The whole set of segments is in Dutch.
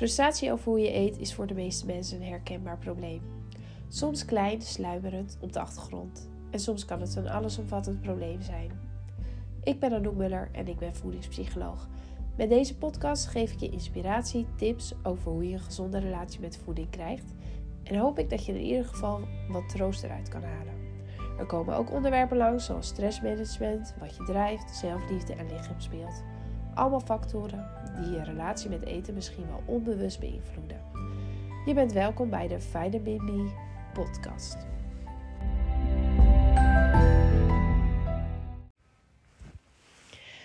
Frustratie over hoe je eet is voor de meeste mensen een herkenbaar probleem. Soms klein, sluimerend op de achtergrond. En soms kan het een allesomvattend probleem zijn. Ik ben Anouk Muller en ik ben voedingspsycholoog. Met deze podcast geef ik je inspiratie, tips over hoe je een gezonde relatie met voeding krijgt. En hoop ik dat je in ieder geval wat troost eruit kan halen. Er komen ook onderwerpen langs zoals stressmanagement, wat je drijft, zelfliefde en lichaamsbeeld. Allemaal factoren die je relatie met eten misschien wel onbewust beïnvloeden. Je bent welkom bij de Vitamin Me podcast.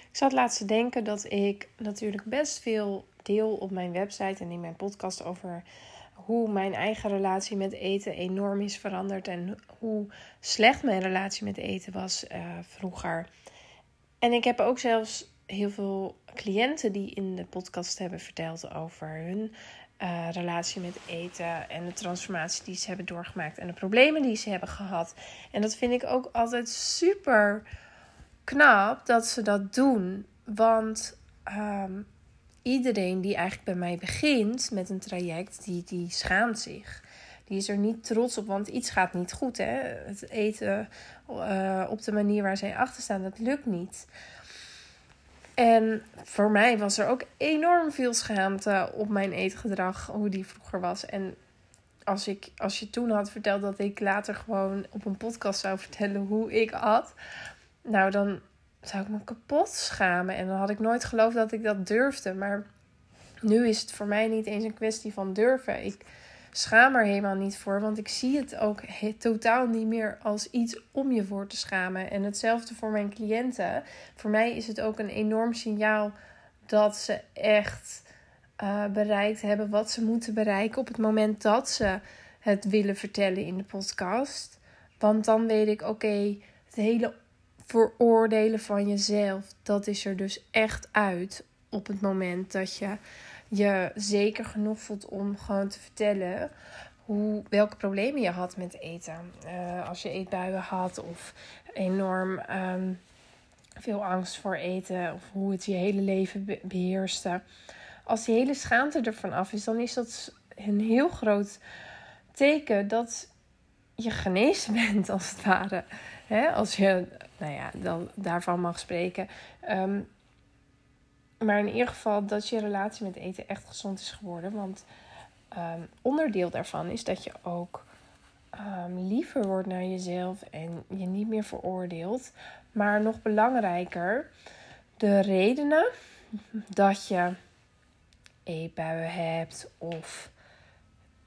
Ik zat laatst te denken dat ik natuurlijk best veel deel op mijn website en in mijn podcast over hoe mijn eigen relatie met eten enorm is veranderd en hoe slecht mijn relatie met eten was uh, vroeger. En ik heb ook zelfs heel veel cliënten die in de podcast hebben verteld over hun uh, relatie met eten en de transformatie die ze hebben doorgemaakt en de problemen die ze hebben gehad. En dat vind ik ook altijd super knap dat ze dat doen. Want um, iedereen die eigenlijk bij mij begint met een traject, die, die schaamt zich. Die is er niet trots op, want iets gaat niet goed. Hè? Het eten uh, op de manier waar zij achter staan, dat lukt niet. En voor mij was er ook enorm veel schaamte op mijn eetgedrag, hoe die vroeger was. En als, ik, als je toen had verteld dat ik later gewoon op een podcast zou vertellen hoe ik at, nou dan zou ik me kapot schamen. En dan had ik nooit geloofd dat ik dat durfde. Maar nu is het voor mij niet eens een kwestie van durven. Ik schaam er helemaal niet voor, want ik zie het ook totaal niet meer als iets om je voor te schamen. En hetzelfde voor mijn cliënten. Voor mij is het ook een enorm signaal dat ze echt uh, bereikt hebben wat ze moeten bereiken op het moment dat ze het willen vertellen in de podcast. Want dan weet ik, oké, het hele veroordelen van jezelf, dat is er dus echt uit op het moment dat je je zeker genoeg voelt om gewoon te vertellen hoe, welke problemen je had met eten. Uh, als je eetbuien had of enorm um, veel angst voor eten of hoe het je hele leven beheerste. Als die hele schaamte ervan af is, dan is dat een heel groot teken dat je genezen bent, als het ware. Als je, nou ja, dan daarvan mag spreken. Um, maar in ieder geval dat je relatie met eten echt gezond is geworden. Want um, onderdeel daarvan is dat je ook um, liever wordt naar jezelf en je niet meer veroordeelt. Maar nog belangrijker, de redenen dat je eetbuien hebt of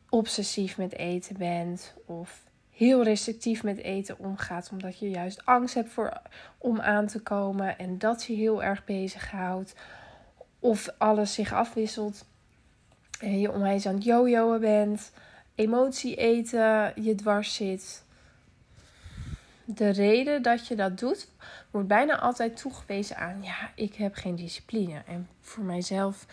obsessief met eten bent of heel restrictief met eten omgaat omdat je juist angst hebt voor, om aan te komen en dat je heel erg bezighoudt of alles zich afwisselt en je onwijs aan het jojoen bent, emotie eten je dwars zit. De reden dat je dat doet, wordt bijna altijd toegewezen aan, ja, ik heb geen discipline. En voor mijzelf,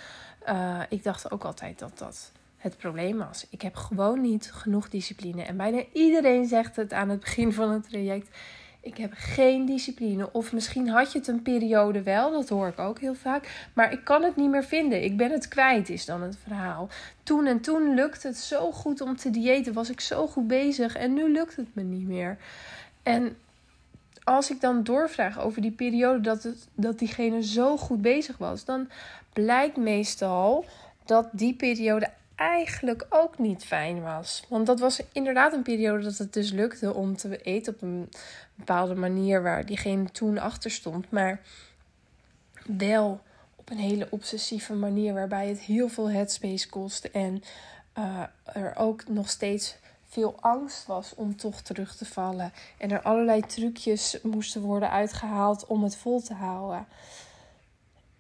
uh, ik dacht ook altijd dat dat het probleem was. Ik heb gewoon niet genoeg discipline. En bijna iedereen zegt het aan het begin van het traject. Ik heb geen discipline. Of misschien had je het een periode wel, dat hoor ik ook heel vaak. Maar ik kan het niet meer vinden. Ik ben het kwijt, is dan het verhaal. Toen en toen lukte het zo goed om te diëten, was ik zo goed bezig. En nu lukt het me niet meer. En als ik dan doorvraag over die periode dat, het, dat diegene zo goed bezig was, dan blijkt meestal dat die periode eigenlijk ook niet fijn was. Want dat was inderdaad een periode dat het dus lukte om te eten op een bepaalde manier waar diegene toen achter stond. Maar wel op een hele obsessieve manier waarbij het heel veel headspace kostte. En uh, er ook nog steeds veel angst was om toch terug te vallen. En er allerlei trucjes moesten worden uitgehaald om het vol te houden.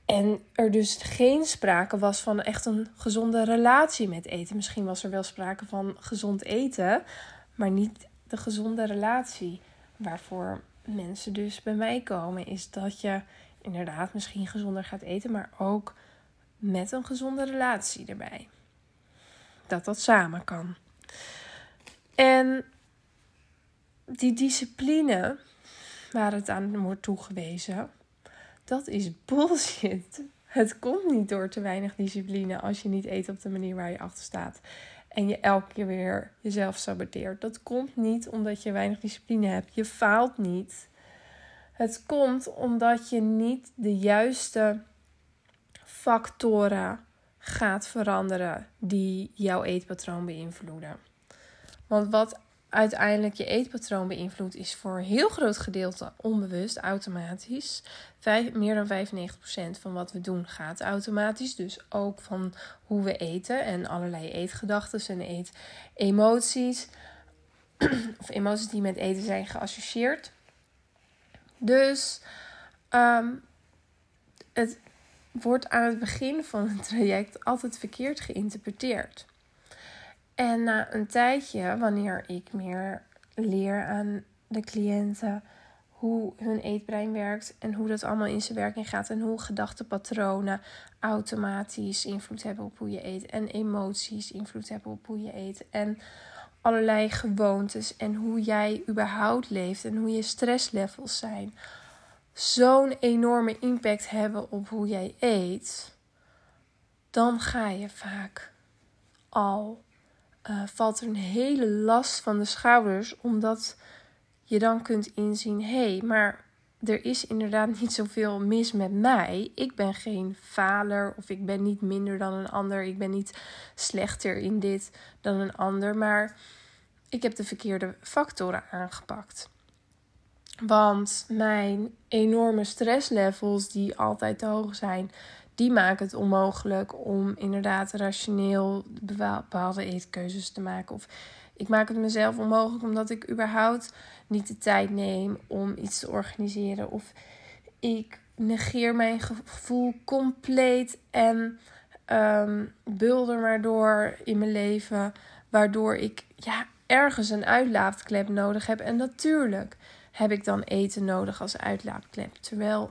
En er dus geen sprake was van echt een gezonde relatie met eten. Misschien was er wel sprake van gezond eten, maar niet de gezonde relatie. Waarvoor mensen dus bij mij komen, is dat je inderdaad misschien gezonder gaat eten, maar ook met een gezonde relatie erbij. Dat dat samen kan. En die discipline waar het aan wordt toegewezen, dat is bullshit. Het komt niet door te weinig discipline als je niet eet op de manier waar je achter staat. En je elke keer weer jezelf saboteert. Dat komt niet omdat je weinig discipline hebt. Je faalt niet. Het komt omdat je niet de juiste factoren gaat veranderen die jouw eetpatroon beïnvloeden. Want wat uiteindelijk je eetpatroon beïnvloedt, is voor een heel groot gedeelte onbewust, automatisch. Vijf, meer dan 95% van wat we doen gaat automatisch. Dus ook van hoe we eten en allerlei eetgedachten en eetemoties. of emoties die met eten zijn geassocieerd. Dus ehm, het wordt aan het begin van het traject altijd verkeerd geïnterpreteerd. En na een tijdje, wanneer ik meer leer aan de cliënten hoe hun eetbrein werkt en hoe dat allemaal in zijn werking gaat en hoe gedachtenpatronen automatisch invloed hebben op hoe je eet en emoties invloed hebben op hoe je eet en allerlei gewoontes en hoe jij überhaupt leeft en hoe je stresslevels zijn zo'n enorme impact hebben op hoe jij eet, dan ga je vaak al uh, valt er een hele last van de schouders, omdat je dan kunt inzien: hé, hey, maar er is inderdaad niet zoveel mis met mij. Ik ben geen faler of ik ben niet minder dan een ander. Ik ben niet slechter in dit dan een ander, maar ik heb de verkeerde factoren aangepakt. Want mijn enorme stresslevels, die altijd te hoog zijn, die maken het onmogelijk om inderdaad rationeel bepaalde eetkeuzes te maken. Of ik maak het mezelf onmogelijk omdat ik überhaupt niet de tijd neem om iets te organiseren. Of ik negeer mijn gevoel compleet en um, bulder maar door in mijn leven. Waardoor ik ja, ergens een uitlaatklep nodig heb. En natuurlijk heb ik dan eten nodig als uitlaatklep. Terwijl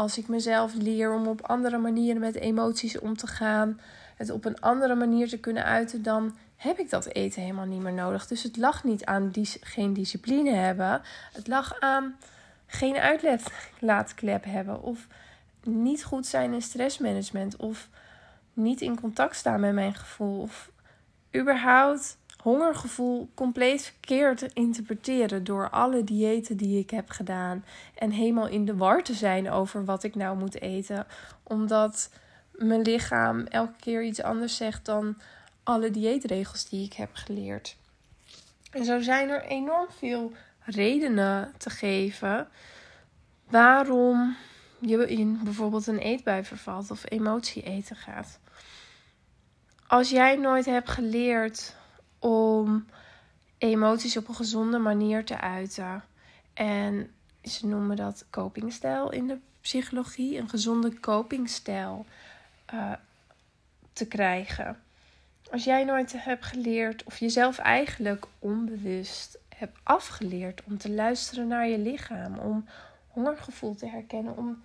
als ik mezelf leer om op andere manieren met emoties om te gaan, het op een andere manier te kunnen uiten, dan heb ik dat eten helemaal niet meer nodig. Dus het lag niet aan die, geen discipline hebben. Het lag aan geen uitlaatklep hebben. Of niet goed zijn in stressmanagement. Of niet in contact staan met mijn gevoel. Of überhaupt hongergevoel compleet verkeerd interpreteren door alle diëten die ik heb gedaan. En helemaal in de war te zijn over wat ik nou moet eten. Omdat mijn lichaam elke keer iets anders zegt dan alle dieetregels die ik heb geleerd. En zo zijn er enorm veel redenen te geven waarom je in bijvoorbeeld een eetbui vervalt of emotie eten gaat. Als jij nooit hebt geleerd om emoties op een gezonde manier te uiten. En ze noemen dat copingstijl in de psychologie, een gezonde copingstijl uh, te krijgen. Als jij nooit hebt geleerd, of jezelf eigenlijk onbewust hebt afgeleerd om te luisteren naar je lichaam, om hongergevoel te herkennen, om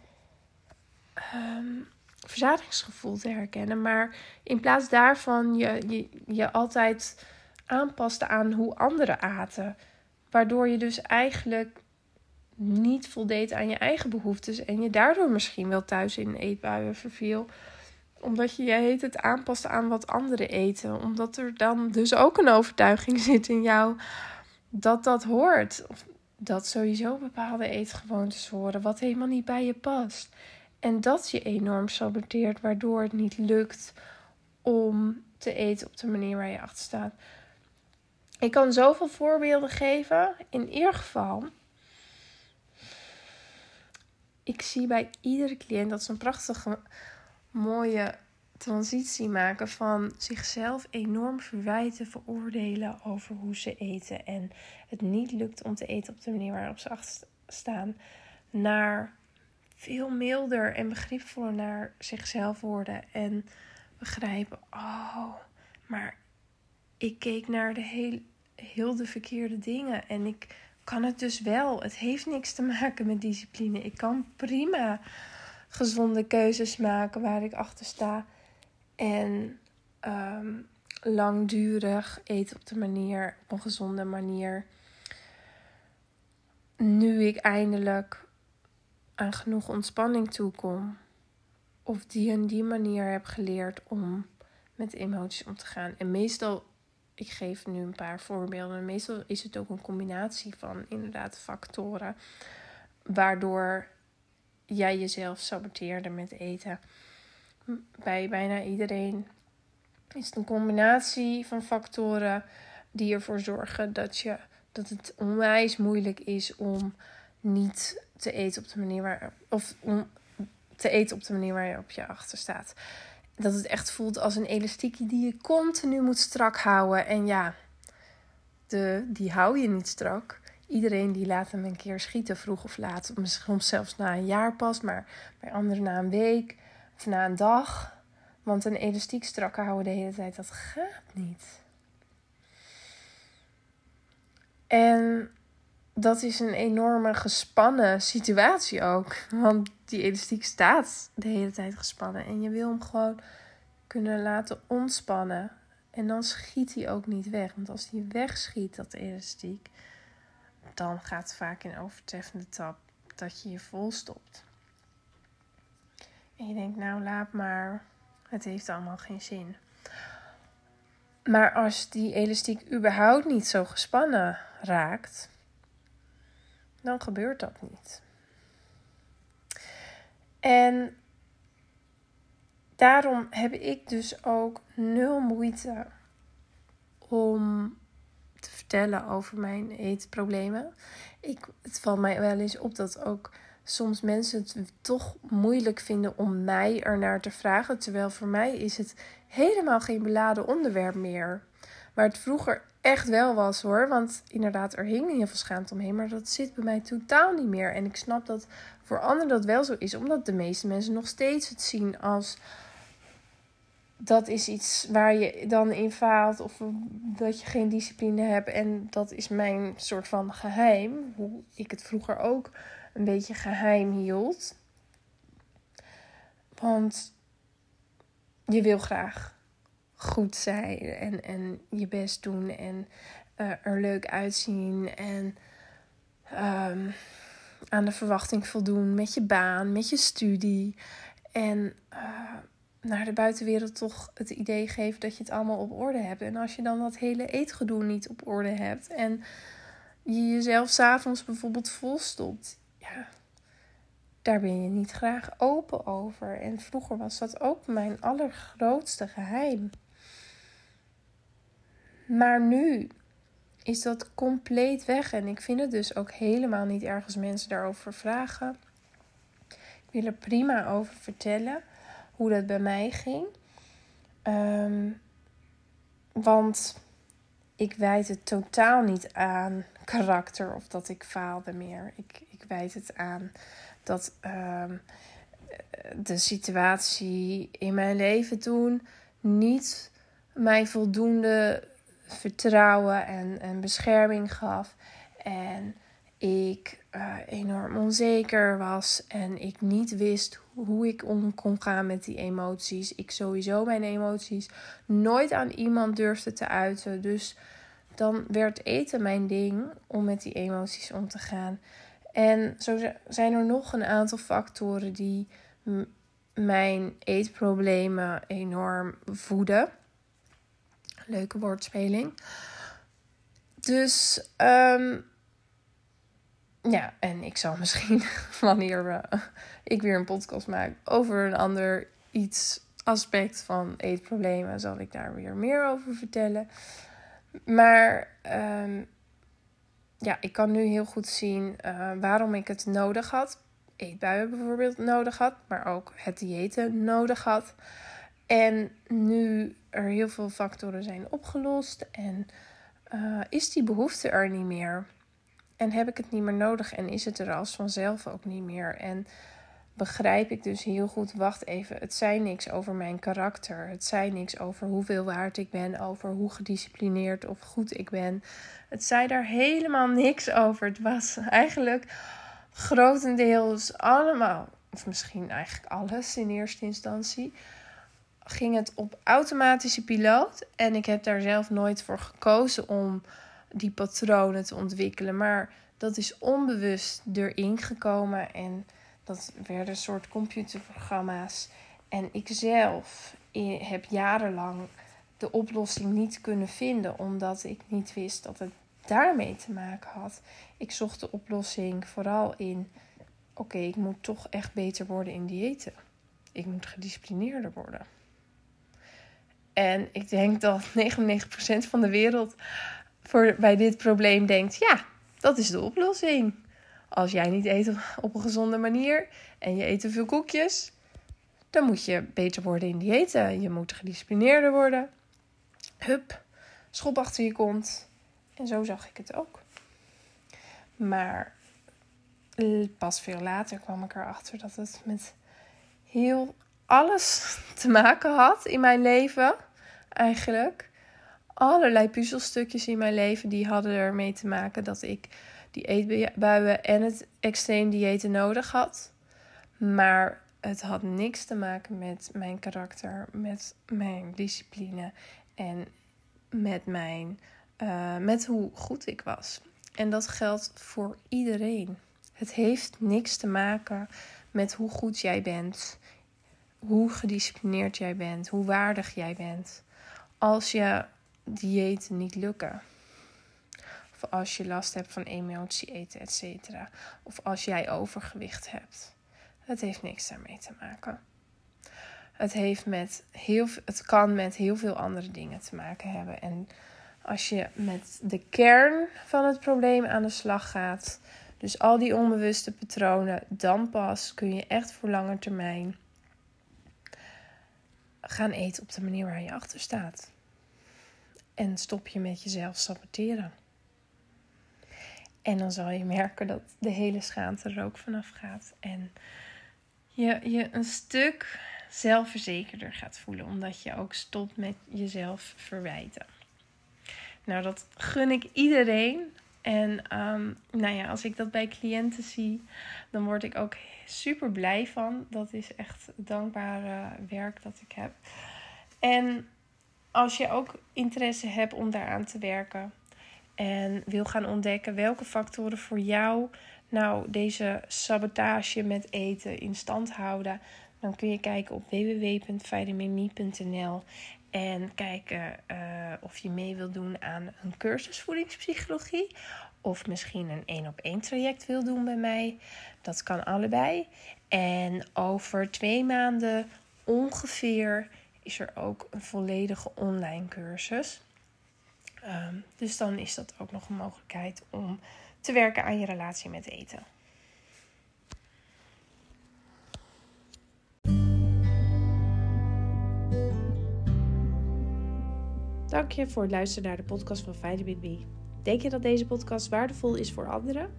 um, verzadigingsgevoel te herkennen, maar in plaats daarvan je, je, je altijd aanpaste aan hoe anderen aten. Waardoor je dus eigenlijk niet voldeed aan je eigen behoeftes en je daardoor misschien wel thuis in eetbuien verviel. Omdat je je heet het aanpaste aan wat anderen eten. Omdat er dan dus ook een overtuiging zit in jou dat dat hoort. Of dat sowieso bepaalde eetgewoontes horen, wat helemaal niet bij je past. En dat je enorm saboteert, waardoor het niet lukt om te eten op de manier waar je achter staat. Ik kan zoveel voorbeelden geven. In ieder geval, ik zie bij iedere cliënt dat ze een prachtige, mooie transitie maken van zichzelf enorm verwijten, veroordelen over hoe ze eten en het niet lukt om te eten op de manier waarop ze achter staan, naar veel milder en begripvoller naar zichzelf worden en begrijpen: oh, maar ik keek naar de heel, heel de verkeerde dingen. En ik kan het dus wel. Het heeft niks te maken met discipline. Ik kan prima gezonde keuzes maken waar ik achter sta. En ehm, langdurig eten op de manier, op een gezonde manier. Nu ik eindelijk aan genoeg ontspanning toekom. of die en die manier heb geleerd om met emoties om te gaan. En meestal, ik geef nu een paar voorbeelden, meestal is het ook een combinatie van inderdaad factoren, waardoor jij jezelf saboteerde met eten. Bij bijna iedereen is het een combinatie van factoren die ervoor zorgen dat, je, dat het onwijs moeilijk is om niet te eten op de manier waar. Of om te eten op de manier waar je op je achter staat. Dat het echt voelt als een elastiekje die je continu moet strak houden. En ja, de, die hou je niet strak. Iedereen die laat hem een keer schieten, vroeg of laat. Soms zelfs na een jaar pas, maar bij anderen na een week of na een dag. Want een elastiek strak houden de hele tijd, dat gaat niet. En dat is een enorme gespannen situatie ook. Want die elastiek staat de hele tijd gespannen. En je wil hem gewoon kunnen laten ontspannen. En dan schiet hij ook niet weg. Want als hij wegschiet, dat elastiek, dan gaat vaak in overtreffende tap dat je je vol stopt. En je denkt, nou laat maar, het heeft allemaal geen zin. Maar als die elastiek überhaupt niet zo gespannen raakt, dan gebeurt dat niet. En daarom heb ik dus ook nul moeite om te vertellen over mijn eetproblemen. Ik, het valt mij wel eens op dat ook soms mensen het toch moeilijk vinden om mij ernaar te vragen. Terwijl voor mij is het helemaal geen beladen onderwerp meer. Waar het vroeger echt wel was hoor. Want inderdaad, er hing heel veel schaamte omheen. Maar dat zit bij mij totaal niet meer. En ik snap dat voor anderen dat wel zo is. Omdat de meeste mensen nog steeds het zien als... Dat is iets waar je dan in faalt. Of dat je geen discipline hebt. En dat is mijn soort van geheim. Hoe ik het vroeger ook een beetje geheim hield. Want je wil graag goed zijn en, en je best doen en uh, er leuk uitzien en um, aan de verwachting voldoen met je baan, met je studie. En uh, naar de buitenwereld toch het idee geven dat je het allemaal op orde hebt. En als je dan dat hele eetgedoe niet op orde hebt en je jezelf s'avonds bijvoorbeeld volstopt, ja, daar ben je niet graag open over. En vroeger was dat ook mijn allergrootste geheim. Maar nu is dat compleet weg. En ik vind het dus ook helemaal niet ergens mensen daarover vragen. Ik wil er prima over vertellen hoe dat bij mij ging. Ehm, want ik wijd het totaal niet aan karakter of dat ik faalde meer. Ik, ik wijd het aan dat ehm, de situatie in mijn leven toen niet mij voldoende vertrouwen en, en bescherming gaf. En ik uh, enorm onzeker was en ik niet wist hoe ik om kon gaan met die emoties. Ik sowieso mijn emoties nooit aan iemand durfde te uiten. Dus dan werd eten mijn ding om met die emoties om te gaan. En zo zijn er nog een aantal factoren die mijn eetproblemen enorm voeden. Leuke woordspeling. Dus um, ja, en ik zal misschien wanneer ik weer een podcast maak over een ander iets aspect van eetproblemen, zal ik daar weer meer over vertellen. Maar um, ja, ik kan nu heel goed zien uh, waarom ik het nodig had. Eetbuien bijvoorbeeld nodig had, maar ook het diëten nodig had. En nu er heel veel factoren zijn opgelost en uh, is die behoefte er niet meer. En heb ik het niet meer nodig en is het er als vanzelf ook niet meer. En begrijp ik dus heel goed, wacht even, het zei niks over mijn karakter. Het zei niks over hoeveel waard ik ben, over hoe gedisciplineerd of goed ik ben. Het zei daar helemaal niks over. Het was eigenlijk grotendeels allemaal, of misschien eigenlijk alles in eerste instantie, ging het op automatische piloot. En ik heb daar zelf nooit voor gekozen om die patronen te ontwikkelen. Maar dat is onbewust erin gekomen. En dat werden een soort computerprogramma's. En ik zelf heb jarenlang de oplossing niet kunnen vinden, omdat ik niet wist dat het daarmee te maken had. Ik zocht de oplossing vooral in: oké, ik moet toch echt beter worden in diëten. Ik moet gedisciplineerder worden. En ik denk dat 99% van de wereld voor, bij dit probleem denkt: ja, dat is de oplossing. Als jij niet eet op een gezonde manier en je eet te veel koekjes, dan moet je beter worden in diëten. Je moet gedisciplineerder worden. Hup, schop achter je kont. En zo zag ik het ook. Maar pas veel later kwam ik erachter dat het met heel alles te maken had in mijn leven. Eigenlijk. Allerlei puzzelstukjes in mijn leven die hadden ermee te maken dat ik die eetbuien en het extreem diëten nodig had. Maar het had niks te maken met mijn karakter, met mijn discipline en met, mijn, uh, met hoe goed ik was. En dat geldt voor iedereen. Het heeft niks te maken met hoe goed jij bent, hoe gedisciplineerd jij bent, hoe waardig jij bent. Als je diëten niet lukken. Of als je last hebt van emotie eten, et cetera. Of als jij overgewicht hebt. Het heeft niks daarmee te maken. Het, heeft met heel, het kan met heel veel andere dingen te maken hebben. En als je met de kern van het probleem aan de slag gaat, dus al die onbewuste patronen, dan pas kun je echt voor lange termijn gaan eten op de manier waar je achter staat. En stop je met jezelf saboteren. En dan zal je merken dat de hele schaamte er ook vanaf gaat. En je je een stuk zelfverzekerder gaat voelen. Omdat je ook stopt met jezelf verwijten. Nou, dat gun ik iedereen. En ehm, nou ja, als ik dat bij cliënten zie, dan word ik ook super blij van. Dat is echt dankbare werk dat ik heb. En als je ook interesse hebt om daaraan te werken en wil gaan ontdekken welke factoren voor jou nou deze sabotage met eten in stand houden, dan kun je kijken op www.vitaminme.nl en kijken uh, of je mee wilt doen aan een cursus voedingspsychologie. Of misschien een één op één traject wil doen bij mij. Dat kan allebei. En over twee maanden ongeveer is er ook een volledige online cursus. Um, dus dan is dat ook nog een mogelijkheid om te werken aan je relatie met eten. Dank je voor het luisteren naar de podcast van Vitamin B. Denk je dat deze podcast waardevol is voor anderen?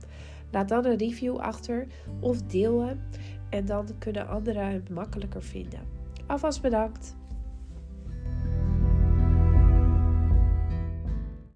Laat dan een review achter of deel hem en dan kunnen anderen het makkelijker vinden. Alvast bedankt.